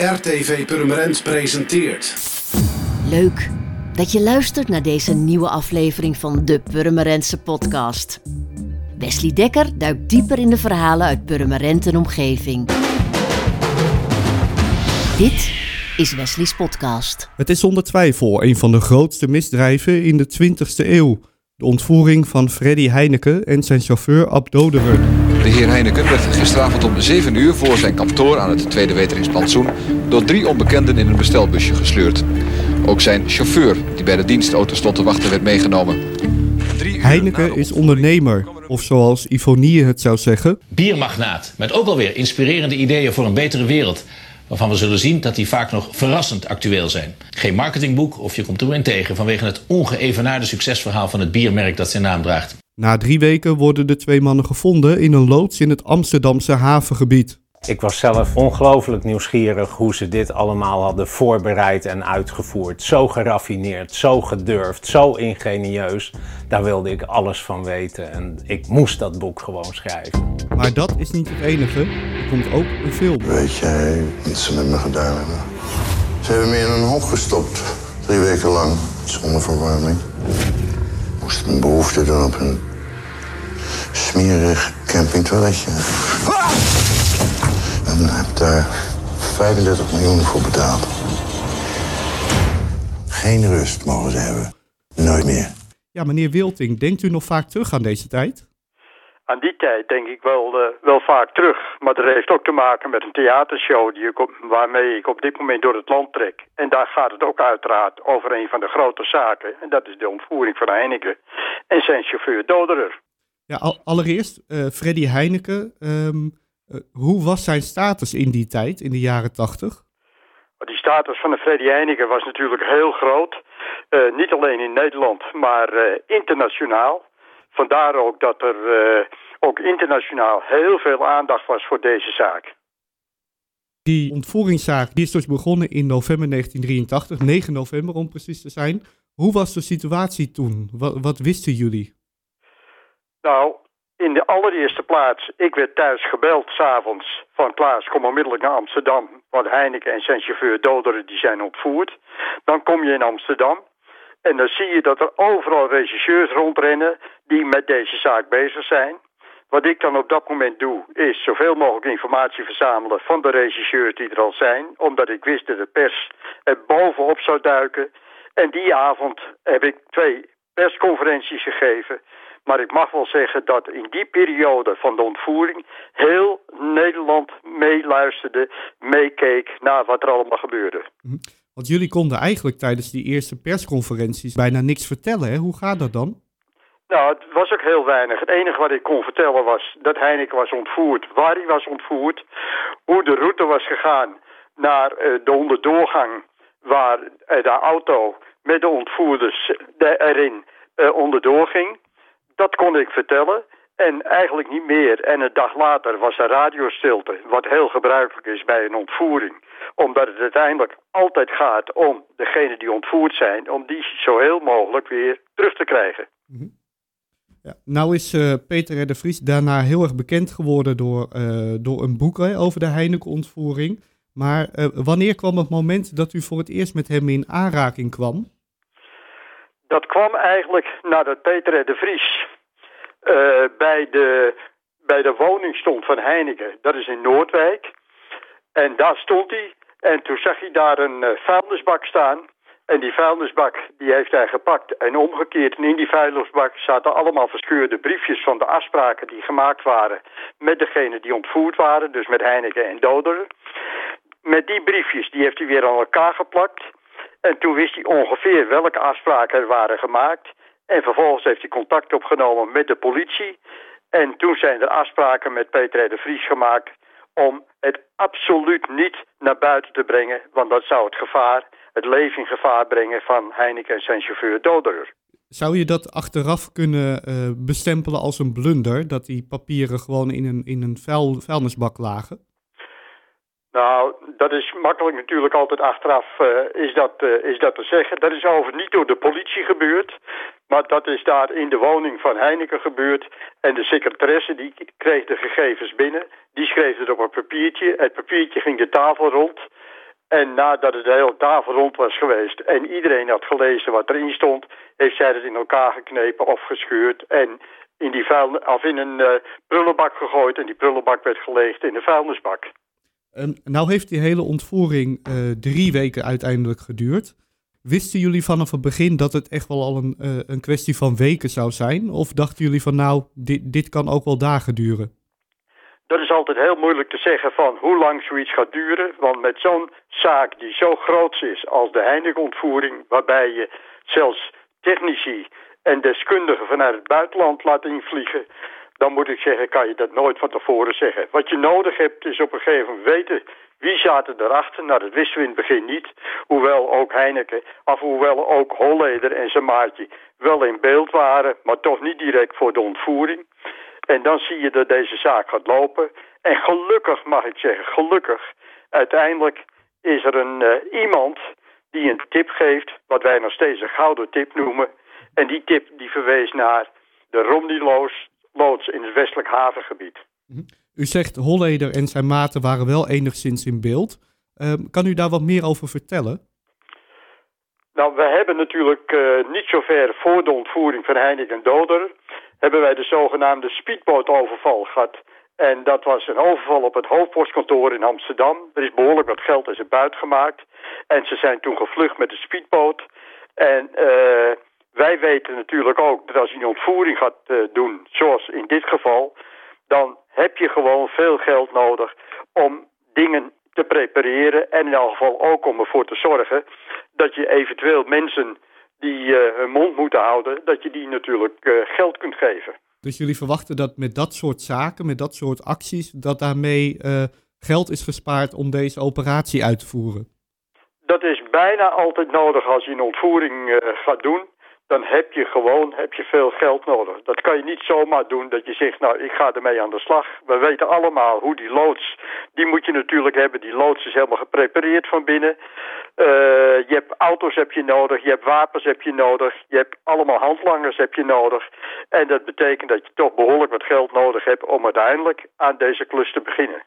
RTV Purmerend presenteert. Leuk dat je luistert naar deze nieuwe aflevering van de Purmerendse podcast. Wesley Dekker duikt dieper in de verhalen uit Purmerend en omgeving. Dit is Wesley's podcast. Het is zonder twijfel een van de grootste misdrijven in de 20e eeuw. De ontvoering van Freddy Heineken en zijn chauffeur Ab. De heer Heineken werd gisteravond om 7 uur voor zijn kantoor aan het tweede weteringsplantsoen door drie onbekenden in een bestelbusje gesleurd. Ook zijn chauffeur, die bij de dienstauto stond te wachten, werd meegenomen. Heineken is ondernemer, er of zoals Ivonie het zou zeggen, Biermagnaat, met ook alweer inspirerende ideeën voor een betere wereld. Waarvan we zullen zien dat die vaak nog verrassend actueel zijn. Geen marketingboek of je komt er in tegen vanwege het ongeëvenaarde succesverhaal van het biermerk dat zijn naam draagt. Na drie weken worden de twee mannen gevonden in een loods in het Amsterdamse havengebied. Ik was zelf ongelooflijk nieuwsgierig hoe ze dit allemaal hadden voorbereid en uitgevoerd. Zo geraffineerd, zo gedurfd, zo ingenieus. Daar wilde ik alles van weten en ik moest dat boek gewoon schrijven. Maar dat is niet het enige, er komt ook een film. Weet jij wat ze met me gedaan hebben? Ze hebben me in een hok gestopt. Drie weken lang. Zonder verwarming. Ik moest mijn behoefte doen op een smerig campingtoiletje. En heb daar 35 miljoen voor betaald. Geen rust mogen ze hebben. Nooit meer. Ja, meneer Wilting, denkt u nog vaak terug aan deze tijd? Aan die tijd denk ik wel, eh, wel vaak terug. Maar dat heeft ook te maken met een theatershow die ik op, waarmee ik op dit moment door het land trek. En daar gaat het ook uiteraard over een van de grote zaken. En dat is de ontvoering van Heineken en zijn chauffeur Doderer. Ja, al- allereerst, eh, Freddy Heineken, ehm, eh, hoe was zijn status in die tijd, in de jaren tachtig? Die status van de Freddy Heineken was natuurlijk heel groot. Eh, niet alleen in Nederland, maar internationaal. Vandaar ook dat er ook internationaal heel veel aandacht was voor deze zaak. Die ontvoeringszaak die is dus begonnen in november 1983, 9 november om precies te zijn. Hoe was de situatie toen? Wat, wat wisten jullie? Nou, in de allereerste plaats, ik werd thuis gebeld s'avonds van Klaas, kom onmiddellijk naar Amsterdam. Want Heineken en zijn chauffeur Doderen die zijn ontvoerd. Dan kom je in Amsterdam en dan zie je dat er overal regisseurs rondrennen die met deze zaak bezig zijn. Wat ik dan op dat moment doe, is zoveel mogelijk informatie verzamelen van de regisseurs die er al zijn. Omdat ik wist dat de pers er bovenop zou duiken. En die avond heb ik twee persconferenties gegeven. Maar ik mag wel zeggen dat in die periode van de ontvoering heel Nederland meeluisterde, meekeek naar wat er allemaal gebeurde. Want jullie konden eigenlijk tijdens die eerste persconferenties bijna niks vertellen. Hè? Hoe gaat dat dan? Nou, het was ook heel weinig. Het enige wat ik kon vertellen was dat Heineken was ontvoerd, waar hij was ontvoerd, hoe de route was gegaan naar eh, de onderdoorgang waar eh, de auto met de ontvoerders de- erin eh, onderdoor ging. Dat kon ik vertellen. En eigenlijk niet meer. En een dag later was er radiostilte, wat heel gebruikelijk is bij een ontvoering. Omdat het uiteindelijk altijd gaat om degenen die ontvoerd zijn, om die zo heel mogelijk weer terug te krijgen. Ja, nou is eh, Peter de Vries daarna heel erg bekend geworden door, eh, door een boek over de Heineken-ontvoering. Maar eh, wanneer kwam het moment dat u voor het eerst met hem in aanraking kwam? Dat kwam eigenlijk nadat Peter de Vries eh, bij, de, bij de woning stond van Heineken. Dat is in Noordwijk. En daar stond hij. En toen zag hij daar een eh, vuilnisbak staan. En die vuilnisbak die heeft hij gepakt en omgekeerd. En in die vuilnisbak zaten allemaal verscheurde briefjes van de afspraken die gemaakt waren met degene die ontvoerd waren. Dus met Heineken en Doderen. Met die briefjes die heeft hij weer aan elkaar geplakt. En toen wist hij ongeveer welke afspraken er waren gemaakt. En vervolgens heeft hij contact opgenomen met de politie. En toen zijn er afspraken met Peter de Vries gemaakt om het absoluut niet naar buiten te brengen. Want dat zou het gevaar, het leven in gevaar brengen van Heineken en zijn chauffeur Doderer. Zou je dat achteraf kunnen eh, bestempelen als een blunder? Dat die papieren gewoon in een, in een vuil, vuilnisbak lagen? Nou, dat is makkelijk natuurlijk altijd achteraf eh, is, dat, eh, is dat te zeggen. Dat is overigens niet door de politie gebeurd. Maar dat is daar in de woning van Heineken gebeurd. En de secretaresse die kreeg de gegevens binnen. Die schreef het op een papiertje. Het papiertje ging de tafel rond. En nadat het de hele tafel rond was geweest en iedereen had gelezen wat erin stond, heeft zij het in elkaar geknepen of gescheurd en in, die vuil, of in een uh, prullenbak gegooid. En die prullenbak werd geleegd in de vuilnisbak. Um, nou heeft die hele ontvoering uh, drie weken uiteindelijk geduurd. Wisten jullie vanaf het begin dat het echt wel al een, uh, een kwestie van weken zou zijn? Of dachten jullie van nou, dit, dit kan ook wel dagen duren? Dat is altijd heel moeilijk te zeggen van hoe lang zoiets gaat duren. Want met zo'n zaak die zo groot is als de Heineken-ontvoering... waarbij je zelfs technici en deskundigen vanuit het buitenland laat invliegen... dan moet ik zeggen, kan je dat nooit van tevoren zeggen. Wat je nodig hebt is op een gegeven moment weten wie zaten erachter? Nou, dat wisten we in het begin niet. Hoewel ook Heineken, of hoewel ook Holleder en zijn maatje wel in beeld waren, maar toch niet direct voor de ontvoering. En dan zie je dat deze zaak gaat lopen. En gelukkig, mag ik zeggen, gelukkig, uiteindelijk is er een uh, iemand die een tip geeft, wat wij nog steeds een gouden tip noemen. En die tip die verwees naar de Romney-loods in het westelijk havengebied. U zegt Holleder en zijn maten waren wel enigszins in beeld. Um, kan u daar wat meer over vertellen? Nou, we hebben natuurlijk uh, niet zo ver voor de ontvoering van Heineken en Doder... hebben wij de zogenaamde speedbootoverval gehad. En dat was een overval op het hoofdpostkantoor in Amsterdam. Er is behoorlijk wat geld in ze buitgemaakt. En ze zijn toen gevlucht met de speedboot. En uh, wij weten natuurlijk ook dat als je een ontvoering gaat uh, doen, zoals in dit geval... dan heb je gewoon veel geld nodig om dingen te prepareren. En in elk geval ook om ervoor te zorgen dat je eventueel mensen die uh, hun mond moeten houden, dat je die natuurlijk uh, geld kunt geven. Dus jullie verwachten dat met dat soort zaken, met dat soort acties, dat daarmee uh, geld is gespaard om deze operatie uit te voeren? Dat is bijna altijd nodig als je een ontvoering gaat doen dan heb je gewoon heb je veel geld nodig. Dat kan je niet zomaar doen dat je zegt, nou, ik ga ermee aan de slag. We weten allemaal hoe die loods, die moet je natuurlijk hebben. Die loods is helemaal geprepareerd van binnen. Uh, je hebt auto's heb je nodig, je hebt wapens heb je nodig. Je hebt allemaal handlangers heb je nodig. En dat betekent dat je toch behoorlijk wat geld nodig hebt om uiteindelijk aan deze klus te beginnen.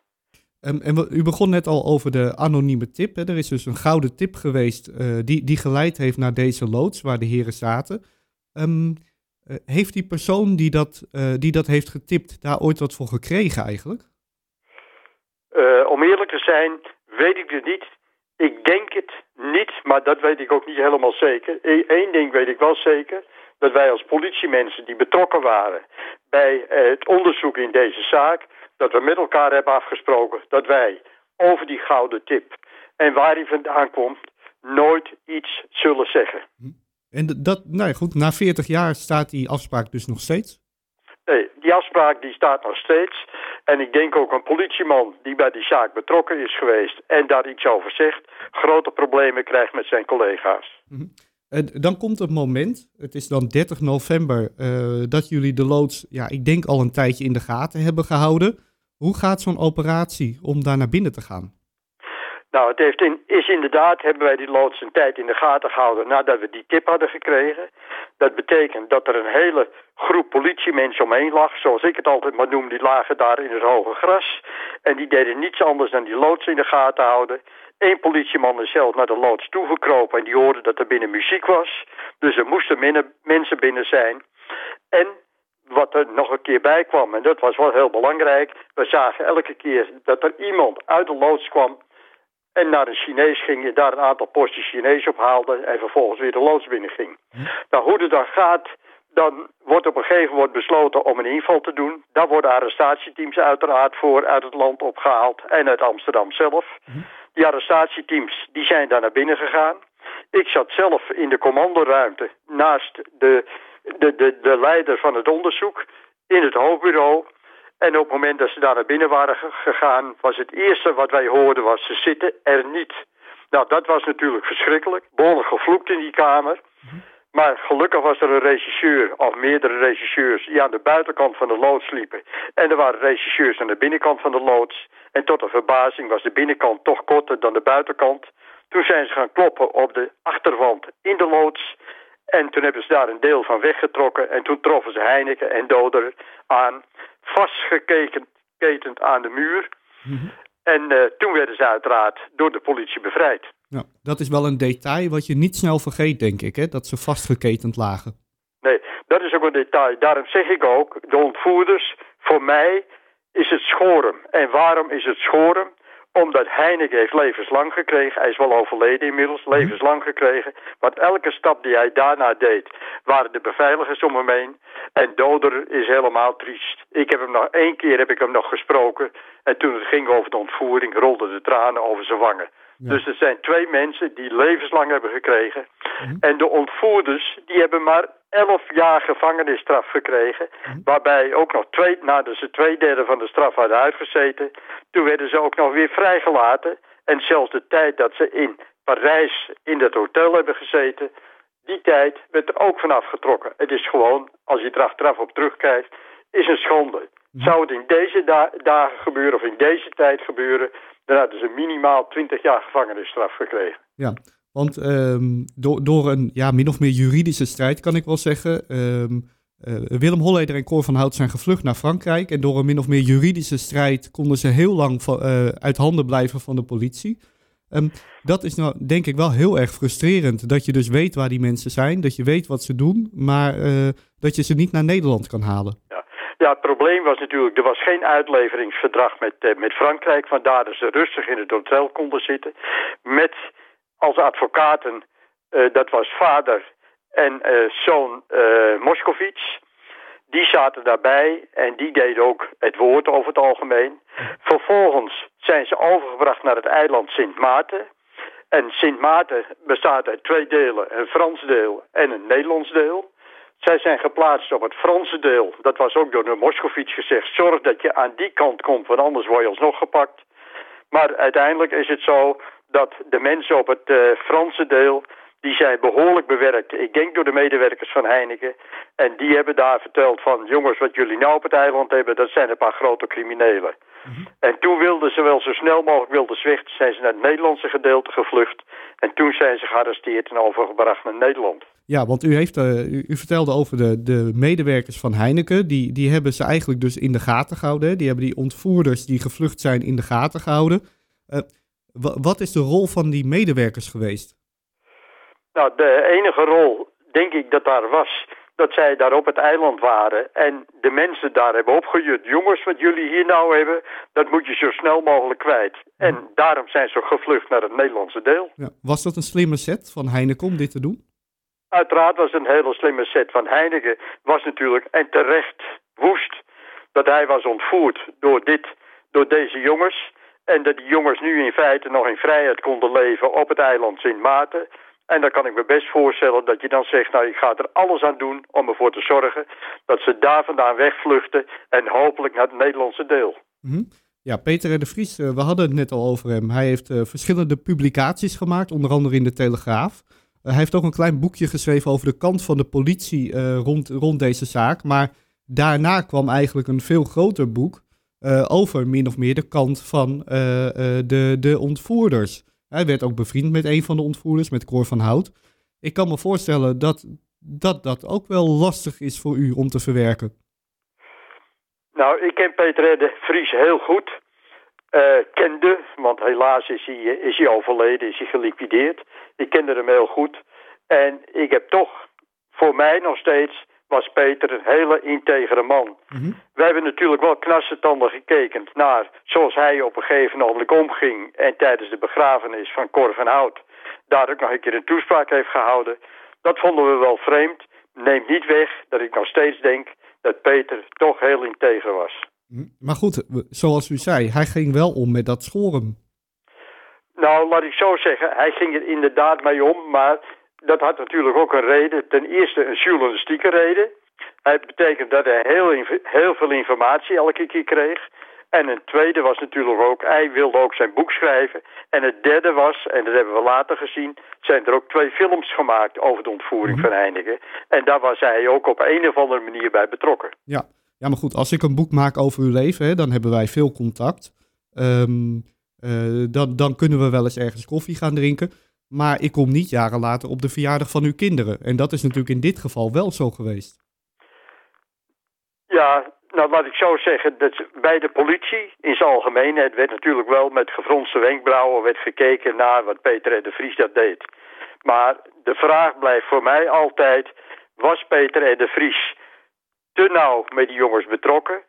Um, en u begon net al over de anonieme tip. Hè. Er is dus een gouden tip geweest uh, die, die geleid heeft naar deze loods waar de heren zaten. Um, uh, heeft die persoon die dat, uh, die dat heeft getipt daar ooit wat voor gekregen eigenlijk? om eerlijk te zijn, weet ik het niet. Ik denk het niet, maar dat weet ik ook niet helemaal zeker. Eén ding weet ik wel zeker. Dat wij als politiemensen die betrokken waren bij het onderzoek in deze zaak dat we met elkaar hebben afgesproken dat wij over die gouden tip en waar die vandaan komt, nooit iets zullen zeggen. En dat, nou ja, goed, na 40 jaar staat die afspraak dus nog steeds? Nee, die afspraak die staat nog steeds. En ik denk ook een politieman die bij die zaak betrokken is geweest en daar iets over zegt, grote problemen krijgt met zijn collega's. Hm. En dan komt het moment, het is dan 30 november, uh, dat jullie de loods, ja, ik denk al een tijdje in de gaten hebben gehouden. Hoe gaat zo'n operatie om daar naar binnen te gaan? Nou, het heeft is inderdaad, hebben wij die loods een tijd in de gaten gehouden nadat we die tip hadden gekregen. Dat betekent dat er een hele groep politiemensen omheen lag, zoals ik het altijd maar noem, die lagen daar in het hoge gras. En die deden niets anders dan die loods in de gaten houden. Eén politieman is zelf naar de loods toegekropen en die hoorde dat er binnen muziek was. Dus er moesten binnen, mensen binnen zijn. En wat er nog een keer bij kwam, en dat was wel heel belangrijk, we zagen elke keer dat er iemand uit de loods kwam en naar een Chinees ging, je daar een aantal postjes Chinees ophaalde en vervolgens weer de loods binnen ging. Hm. Nou, hoe het dan gaat, dan wordt op een gegeven moment besloten om een inval te doen. Daar worden arrestatieteams uiteraard voor uit het land opgehaald en uit Amsterdam zelf. Hm. Die arrestatieteams die zijn daar naar binnen gegaan. Ik zat zelf in de commandoruimte naast de, de, de, de leider van het onderzoek in het hoofdbureau. En op het moment dat ze daar naar binnen waren gegaan, was het eerste wat wij hoorden was ze zitten er niet. Nou, dat was natuurlijk verschrikkelijk. Behoorlijk gevloekt in die kamer. Maar gelukkig was er een regisseur, of meerdere regisseurs, die aan de buitenkant van de loods liepen. En er waren regisseurs aan de binnenkant van de loods. En tot de verbazing was de binnenkant toch korter dan de buitenkant. Toen zijn ze gaan kloppen op de achterwand in de loods. En toen hebben ze daar een deel van weggetrokken. En toen troffen ze Heineken en Doder aan, vastgeketend aan de muur. En uh, toen werden ze uiteraard door de politie bevrijd. Ja, dat is wel een detail wat je niet snel vergeet, denk ik, hè? dat ze vastgeketend lagen. Nee, dat is ook een detail. Daarom zeg ik ook, de ontvoerders, voor mij is het schoren. En waarom is het schoren? Omdat Heineken heeft levenslang gekregen. Hij is wel overleden inmiddels, mhm. levenslang gekregen. Want elke stap die hij daarna deed, waren de beveiligers om hem heen. En Doder is helemaal triest. Ik heb hem nog één keer heb ik hem nog gesproken. En toen het ging over de ontvoering, rolden de tranen over zijn wangen. Dus er zijn twee mensen die levenslang hebben gekregen. Mhm. En de ontvoerders, die hebben maar elf jaar gevangenisstraf gekregen. Mhm. Waarbij ook nog twee, nadat ze twee derde van de straf hadden uitgezeten... toen werden ze ook nog weer vrijgelaten. En zelfs de tijd dat ze in Parijs in dat hotel hebben gezeten... die tijd werd er ook vanaf getrokken. Het is gewoon, als je er achteraf op terugkijkt, is een schande. Mhm. Zou het in deze dagen gebeuren of in deze tijd gebeuren... dan hadden ze minimaal 20 jaar gevangenisstraf gekregen. Ja, want um, door, door een ja, min of meer juridische strijd, kan ik wel zeggen. Um, uh, Willem Holleder en Cor van Hout zijn gevlucht naar Frankrijk. En door een min of meer juridische strijd konden ze heel lang uh, uit handen blijven van de politie. Um, dat is nou denk ik wel heel erg frustrerend. Dat je dus weet waar die mensen zijn, dat je weet wat ze doen, maar uh, dat je ze niet naar Nederland kan halen. Ja. Ja, het probleem was natuurlijk, er was geen uitleveringsverdrag met, uh, met Frankrijk. Vandaar dat ze rustig in het hotel konden zitten. Met als advocaten, uh, dat was vader en uh, zoon Moskovits. Die zaten daarbij en die deden ook het woord over het algemeen. Vervolgens zijn ze overgebracht naar het eiland Sint Maarten. En Sint Maarten bestaat uit twee delen, een Frans deel en een Nederlands deel. Zij zijn geplaatst op het Franse deel. Dat was ook door de Moskovits gezegd. Zorg dat je aan die kant komt, want anders word je alsnog gepakt. Maar uiteindelijk is het zo dat de mensen op het uh, Franse deel, die zijn behoorlijk bewerkt. Ik denk door de medewerkers van Heineken. En die hebben daar verteld van, jongens, wat jullie nou op het eiland hebben, dat zijn een paar grote criminelen. Mhm. En toen wilden ze wel zo snel mogelijk wilden zwichten, zijn ze naar het Nederlandse gedeelte gevlucht. En toen zijn ze gearresteerd en overgebracht naar Nederland. Ja, want u, heeft, uh, u, u, vertelde over de, de medewerkers van Heineken. Die, die hebben ze eigenlijk dus in de gaten gehouden. Die hebben die ontvoerders die gevlucht zijn in de gaten gehouden. Uh, wat is de rol van die medewerkers geweest? Nou, de enige rol, denk ik, dat daar was, dat zij daar op het eiland waren en de mensen daar hebben opgejut. Jongens, wat jullie hier nou hebben, dat moet je zo snel mogelijk kwijt. En daarom zijn ze gevlucht naar het Nederlandse deel. Ja. Was dat een slimme set van Heineken om dit te doen? Uiteraard was het een hele slimme set van Heineken. Was natuurlijk, en terecht, woest dat hij was ontvoerd door, dit, door deze jongens. En dat die jongens nu in feite nog in vrijheid konden leven op het eiland Sint Maarten. En dan kan ik me best voorstellen dat je dan zegt, nou ik ga er alles aan doen om ervoor te zorgen dat ze daar vandaan wegvluchten en hopelijk naar het Nederlandse deel. Mm Ja, Peter de Vries, uh, we hadden het net al over hem. Hij heeft uh, verschillende publicaties gemaakt, onder andere in de Telegraaf. Hij heeft ook een klein boekje geschreven over de kant van de politie rond, rond deze zaak. Maar daarna kwam eigenlijk een veel groter boek uh, over min of meer de kant van uh, de, de ontvoerders. Hij werd ook bevriend met een van de ontvoerders, met Cor van Hout. Ik kan me voorstellen dat dat, dat ook wel lastig is voor u om te verwerken. Nou, ik ken Peter de Vries heel goed. Kende, want helaas is hij, is hij overleden, is hij geliquideerd. Ik kende hem heel goed. En ik heb toch voor mij nog steeds was Peter een hele integere man. Mm We hebben natuurlijk wel knarsetanden gekeken naar zoals hij op een gegeven moment omging en tijdens de begrafenis van Cor van Hout daar ook nog een keer een toespraak heeft gehouden. Dat vonden we wel vreemd. Neemt niet weg dat ik nog steeds denk dat Peter toch heel integer was. Maar goed, zoals u zei, hij ging wel om met dat schoren. Nou, laat ik zo zeggen, hij ging er inderdaad mee om, maar dat had natuurlijk ook een reden. Ten eerste een journalistieke reden. Het betekent dat hij heel, heel veel informatie elke keer kreeg. En een tweede was natuurlijk ook, hij wilde ook zijn boek schrijven. En het derde was, en dat hebben we later gezien, zijn er ook twee films gemaakt over de ontvoering mhm. van Heineken. En daar was hij ook op een of andere manier bij betrokken. Ja, ja maar goed, als ik een boek maak over uw leven, dan hebben wij veel contact. Um, uh, dan, dan kunnen we wel eens ergens koffie gaan drinken. Maar ik kom niet jaren later op de verjaardag van uw kinderen. En dat is natuurlijk in dit geval wel zo geweest. Ja, nou, laat ik zo zeggen, dat bij de politie in zijn algemeenheid werd natuurlijk wel met gefronste wenkbrauwen werd gekeken naar wat Peter R. de Vries dat deed. Maar de vraag blijft voor mij altijd, was Peter R. de Vries te nauw met die jongens betrokken?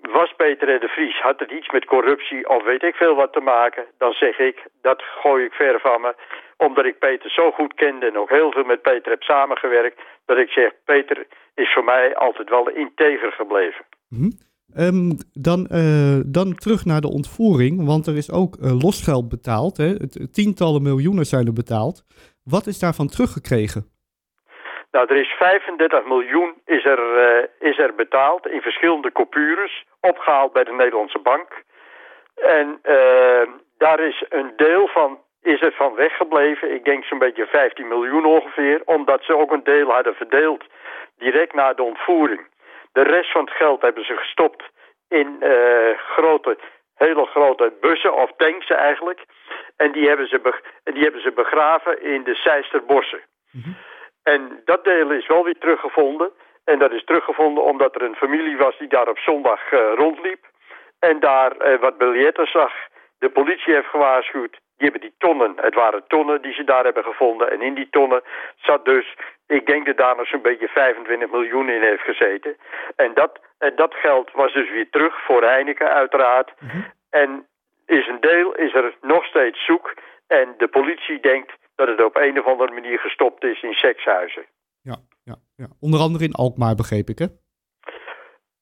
Was Peter R. de Vries, had het iets met corruptie of weet ik veel wat te maken? Dan zeg ik, dat gooi ik ver van me. Omdat ik Peter zo goed kende en ook heel veel met Peter heb samengewerkt. Dat ik zeg, Peter is voor mij altijd wel integer gebleven. Ehm, dan, eh, dan terug naar de ontvoering, want er is ook uh, losgeld betaald. Hè? Tientallen miljoenen zijn er betaald. Wat is daarvan teruggekregen? Nou, er is 35 miljoen is er, uh, is er betaald in verschillende coupures, opgehaald bij de Nederlandse bank. En daar is een deel van is er van weggebleven. Ik denk zo'n beetje 15 miljoen ongeveer, omdat ze ook een deel hadden verdeeld direct na de ontvoering. De rest van het geld hebben ze gestopt in uh, grote, hele grote bussen of tanks eigenlijk. En die hebben ze, die hebben ze begraven in de Seisterbossen. Mm En dat deel is wel weer teruggevonden. En dat is teruggevonden omdat er een familie was die daar op zondag uh, rondliep. En daar uh, wat biljetten zag. De politie heeft gewaarschuwd. Die hebben die tonnen, het waren tonnen die ze daar hebben gevonden. En in die tonnen zat dus, ik denk dat daar nog zo'n beetje 25 miljoen in heeft gezeten. En dat, en dat geld was dus weer terug voor Heineken uiteraard. Mhm. En is een deel is er nog steeds zoek. En de politie denkt dat het op een of andere manier gestopt is in sekshuizen. Ja, ja, ja. onder andere in Alkmaar begreep ik hè?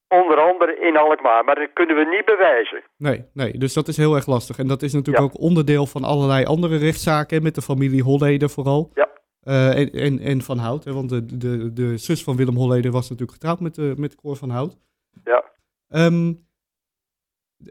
Onder andere in Alkmaar, maar dat kunnen we niet bewijzen. Nee, nee, dus dat is heel erg lastig. En dat is natuurlijk ook onderdeel van allerlei andere rechtszaken, met de familie Holleder vooral. Ja. Uh, en, en, en, Van Hout, hè, want de, de, de zus van Willem Holleder was natuurlijk getrouwd met, de, met Cor van Hout. Ja. Um,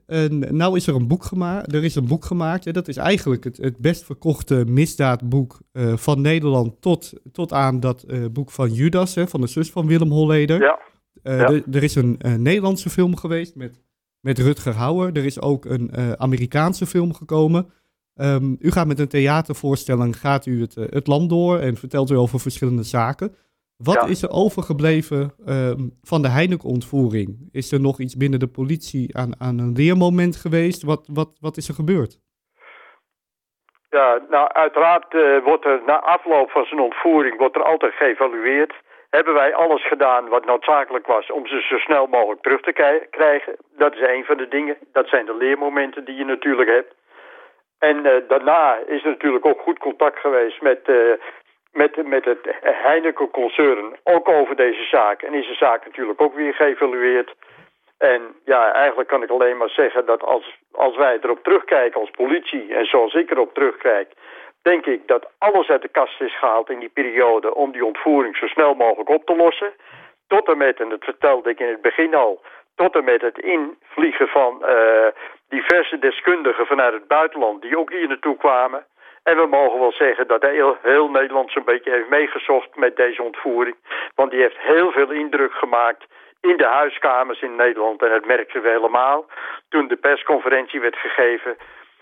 en nou is er een boek gemaakt. Er is een boek gemaakt. Dat is eigenlijk het, het best verkochte misdaadboek uh, van Nederland tot, tot aan dat uh, boek van Judas, hè, van de zus van Willem Holleder. Ja. Uh, Er is een Nederlandse film geweest met, met Rutger Hauer. Er is ook een Amerikaanse film gekomen. Um, u gaat met een theatervoorstelling gaat u het, het land door en vertelt u over verschillende zaken. Wat is er overgebleven um, van de Heineken-ontvoering? Is er nog iets binnen de politie aan, aan een leermoment geweest? Wat, wat, wat is er gebeurd? Ja, nou uiteraard uh, wordt er na afloop van zijn ontvoering wordt er altijd geëvalueerd hebben wij alles gedaan wat noodzakelijk was om ze zo snel mogelijk terug te krijgen. Dat is een van de dingen. Dat zijn de leermomenten die je natuurlijk hebt. En uh, daarna is er natuurlijk ook goed contact geweest met, uh, met, met het Heineken-concern, ook over deze zaak. En is de zaak natuurlijk ook weer geëvalueerd. En ja, eigenlijk kan ik alleen maar zeggen dat als, als wij erop terugkijken als politie, en zoals ik erop terugkijk, denk ik dat alles uit de kast is gehaald in die periode om die ontvoering zo snel mogelijk op te lossen. Tot en met, en dat vertelde ik in het begin al, tot en met het invliegen van uh, diverse deskundigen vanuit het buitenland die ook hier naartoe kwamen. En we mogen wel zeggen dat heel, heel Nederland zo'n beetje heeft meegezocht met deze ontvoering. Want die heeft heel veel indruk gemaakt in de huiskamers in Nederland. En dat merkten we helemaal toen de persconferentie werd gegeven.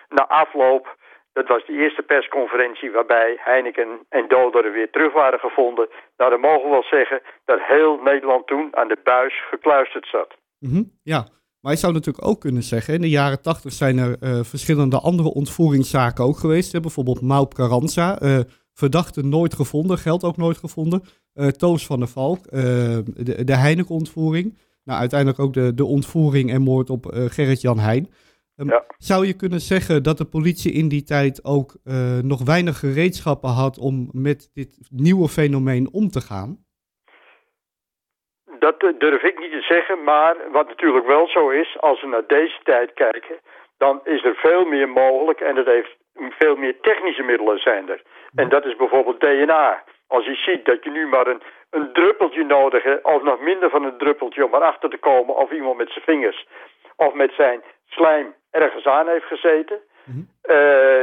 Na afloop dat was de eerste persconferentie waarbij Heineken en Doderen weer terug waren gevonden. Nou, dan mogen we wel zeggen dat heel Nederland toen aan de buis gekluisterd zat. Mhm, ja, maar je zou natuurlijk ook kunnen zeggen, in de jaren tachtig zijn er uh, verschillende andere ontvoeringszaken ook geweest. Hè? Bijvoorbeeld Maup Carranza, uh, verdachte nooit gevonden, geld ook nooit gevonden. Uh, Toos van der Valk, de, de Heineken-ontvoering. Nou, uiteindelijk ook de, de ontvoering en moord op Gerrit-Jan Heijn. Um, ja. Zou je kunnen zeggen dat de politie in die tijd ook nog weinig gereedschappen had om met dit nieuwe fenomeen om te gaan? Dat durf ik niet te zeggen, maar wat natuurlijk wel zo is, als we naar deze tijd kijken, dan is er veel meer mogelijk en het heeft veel meer technische middelen zijn er. En dat is bijvoorbeeld DNA. Als je ziet dat je nu maar een, een druppeltje nodig hebt, of nog minder van een druppeltje om erachter te komen of iemand met zijn vingers of met zijn slijm ergens aan heeft gezeten. Mhm. Eh,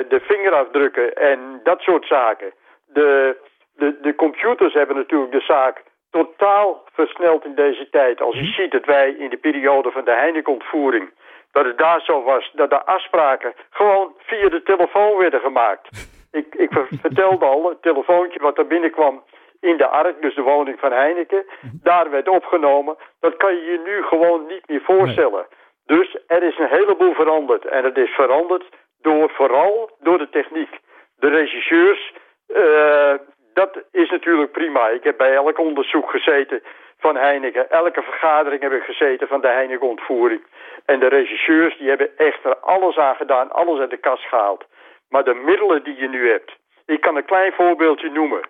de vingerafdrukken en dat soort zaken. De, de, de computers hebben natuurlijk de zaak totaal versneld in deze tijd. Als je mhm. ziet dat wij in de periode van de Heineken-ontvoering... dat het daar zo was dat de afspraken gewoon via de telefoon werden gemaakt. ik, ik vertelde al, het telefoontje wat er binnenkwam in de Ark, dus de woning van Heineken, daar werd opgenomen. Dat kan je je nu gewoon niet meer voorstellen. Dus er is een heleboel veranderd. En het is veranderd door, vooral door de techniek. De regisseurs, uh, dat is natuurlijk prima. Ik heb bij elk onderzoek gezeten van Heineken. Elke vergadering heb ik gezeten van de Heineken-ontvoering. En de regisseurs die hebben echt er alles aan gedaan, alles uit de kast gehaald. Maar de middelen die je nu hebt. Ik kan een klein voorbeeldje noemen.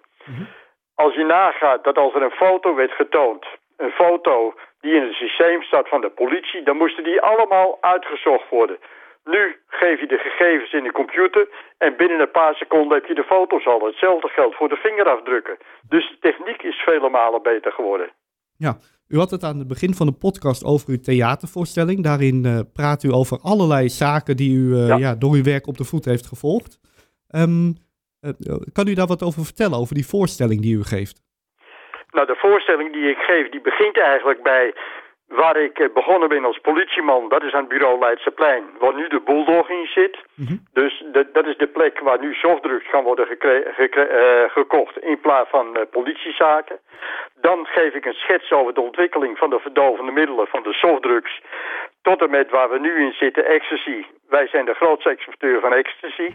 Als je nagaat dat als er een foto werd getoond, een foto die in het systeem staat van de politie, dan moesten die allemaal uitgezocht worden. Nu geef je de gegevens in de computer en binnen een paar seconden heb je de foto's al. Hetzelfde geldt voor de vingerafdrukken. Dus de techniek is vele malen beter geworden. Ja, u had het aan het begin van de podcast over uw theatervoorstelling. Daarin uh, praat u over allerlei zaken die u uh, ja. door uw werk op de voet heeft gevolgd. Um, uh, kan u daar wat over vertellen, over die voorstelling die u geeft? Nou, de voorstelling die ik geef, die begint eigenlijk bij waar ik begonnen ben als politieman. Dat is aan het bureau Leidseplein, waar nu de Bulldog in zit. Mm -hmm. Dus de, dat is de plek waar nu softdrugs gaan worden gekocht in plaats van politiezaken. Dan geef ik een schets over de ontwikkeling van de verdovende middelen van de softdrugs. Tot en met waar we nu in zitten, ecstasy. Wij zijn de grootste exporteur van ecstasy.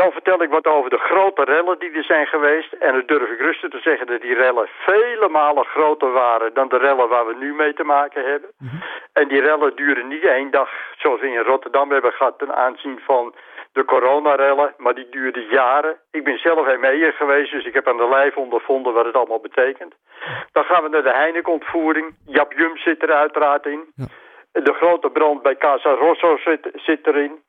Dan vertel ik wat over de grote rellen die er zijn geweest. En dan durf ik rustig te zeggen dat die rellen vele malen groter waren dan de rellen waar we nu mee te maken hebben. Mm -hmm. En die rellen duren niet één dag, zoals we in Rotterdam hebben gehad ten aanzien van de coronarellen, maar die duurden jaren. Ik ben zelf ME'er geweest, dus ik heb aan de lijf ondervonden wat het allemaal betekent. Dan gaan we naar de Heineken-ontvoering. Jap Jum zit er uiteraard in. Ja. De grote brand bij Casa Rosso zit, zit erin.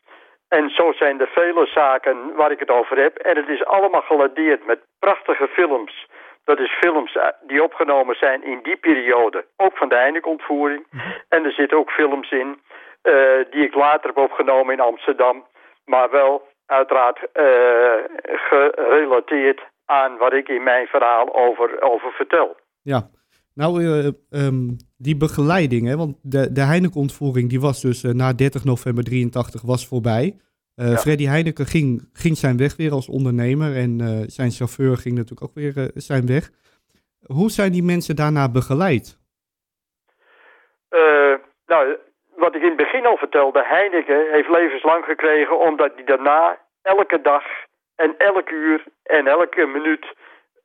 En zo zijn er vele zaken waar ik het over heb. En het is allemaal geladeerd met prachtige films. Dat is films die opgenomen zijn in die periode. Ook van de Heineken-ontvoering. En er zitten ook films in uh, die ik later heb opgenomen in Amsterdam. Maar wel uiteraard uh, gerelateerd aan wat ik in mijn verhaal over, over vertel. Ja, nou, uh, um, die begeleiding, hè, want de, de Heineken-ontvoering die was dus uh, na 30 november 83 was voorbij. Uh, ja. Freddy Heineken ging, ging zijn weg weer als ondernemer en zijn chauffeur ging natuurlijk ook weer zijn weg. Hoe zijn die mensen daarna begeleid? nou, wat ik in het begin al vertelde, Heineken heeft levenslang gekregen omdat hij daarna elke dag en elk uur en elke minuut,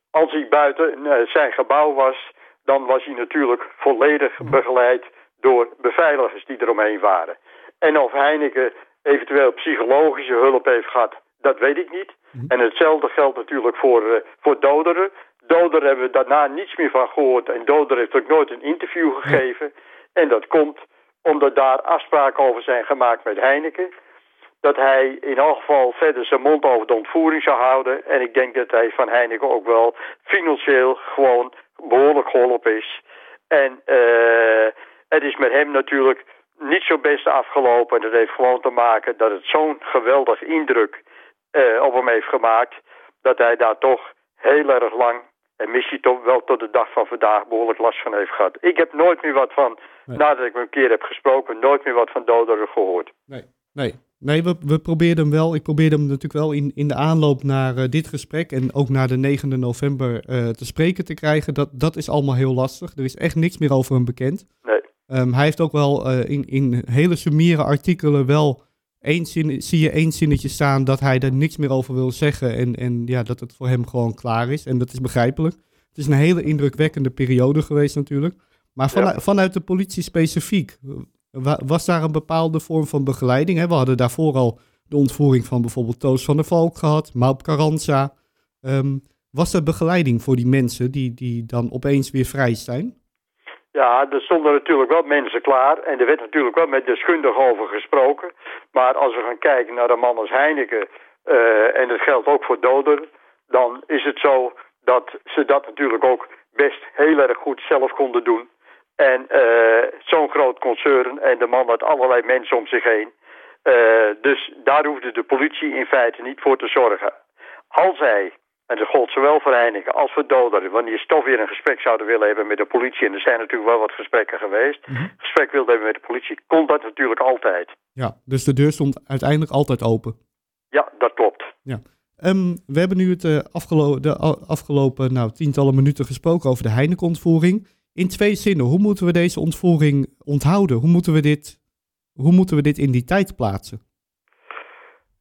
als hij buiten zijn gebouw was, dan was hij natuurlijk volledig begeleid door beveiligers die eromheen waren. En of Heineken eventueel psychologische hulp heeft gehad, dat weet ik niet. En hetzelfde geldt natuurlijk voor, uh, voor Doderen. Doder hebben we daarna niets meer van gehoord. En Doder heeft ook nooit een interview gegeven. En dat komt omdat daar afspraken over zijn gemaakt met Heineken. Dat hij in elk geval verder zijn mond over de ontvoering zou houden. En ik denk dat hij van Heineken ook wel financieel gewoon behoorlijk geholpen is. En uh, het is met hem natuurlijk niet zo best afgelopen. En dat heeft gewoon te maken dat het zo'n geweldig indruk uh, op hem heeft gemaakt. Dat hij daar toch heel erg lang, en misschien toch wel tot de dag van vandaag, behoorlijk last van heeft gehad. Ik heb nooit meer wat van, nee. nadat ik me een keer heb gesproken, nooit meer wat van Doderen gehoord. Nee, nee. Nee, we, we probeerden hem wel. Ik probeerde hem natuurlijk wel in, in de aanloop naar uh, dit gesprek en ook naar de 9e november uh, te spreken te krijgen. Dat, dat is allemaal heel lastig. Er is echt niks meer over hem bekend. Nee. Um, hij heeft ook wel uh, in, in hele summiere artikelen wel één zin, zie je één zinnetje staan dat hij er niks meer over wil zeggen. En, en ja, dat het voor hem gewoon klaar is. En dat is begrijpelijk. Het is een hele indrukwekkende periode geweest natuurlijk. Maar ja. vanuit de politie specifiek, was daar een bepaalde vorm van begeleiding? We hadden daarvoor al de ontvoering van bijvoorbeeld Toos van der Valk gehad, Maup Carranza. Um, was er begeleiding voor die mensen die, die dan opeens weer vrij zijn? Ja, er stonden natuurlijk wel mensen klaar en er werd natuurlijk wel met deskundigen over gesproken. Maar als we gaan kijken naar de man als Heineken, uh, en dat geldt ook voor Doder, dan is het zo dat ze dat natuurlijk ook best heel erg goed zelf konden doen. En uh, zo'n groot concern en de man had allerlei mensen om zich heen. Uh, dus daar hoefde de politie in feite niet voor te zorgen. Als hij, en dat gold zowel voor Heineken als voor Doder, wanneer ze toch weer een gesprek zouden willen hebben met de politie, en er zijn natuurlijk wel wat gesprekken geweest, mm -hmm. gesprek wilde hebben met de politie, kon dat natuurlijk altijd. Ja, dus de deur stond uiteindelijk altijd open. Ja, dat klopt. Ja. Ehm, we hebben nu het uh, afgelo de afgelopen nou, tientallen minuten gesproken over de Heineken-ontvoering. In twee zinnen, hoe moeten we deze ontvoering onthouden? Hoe moeten we dit, hoe moeten we dit in die tijd plaatsen?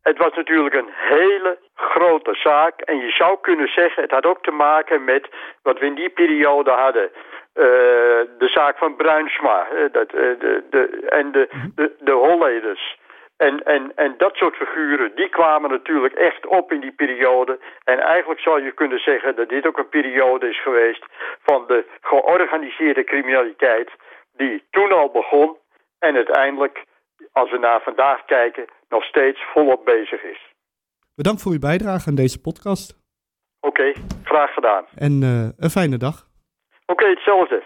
Het was natuurlijk een hele grote zaak. En je zou kunnen zeggen, het had ook te maken met wat we in die periode hadden. Uh, de zaak van Bruinsma uh, dat, uh, de, de, en de, de, de Holleders. En, en, en dat soort figuren, die kwamen natuurlijk echt op in die periode. En eigenlijk zou je kunnen zeggen dat dit ook een periode is geweest van de georganiseerde criminaliteit die toen al begon en uiteindelijk, als we naar vandaag kijken, nog steeds volop bezig is. Bedankt voor uw bijdrage aan deze podcast. Oké, okay, graag gedaan. En uh, een fijne dag. Oké, okay, hetzelfde.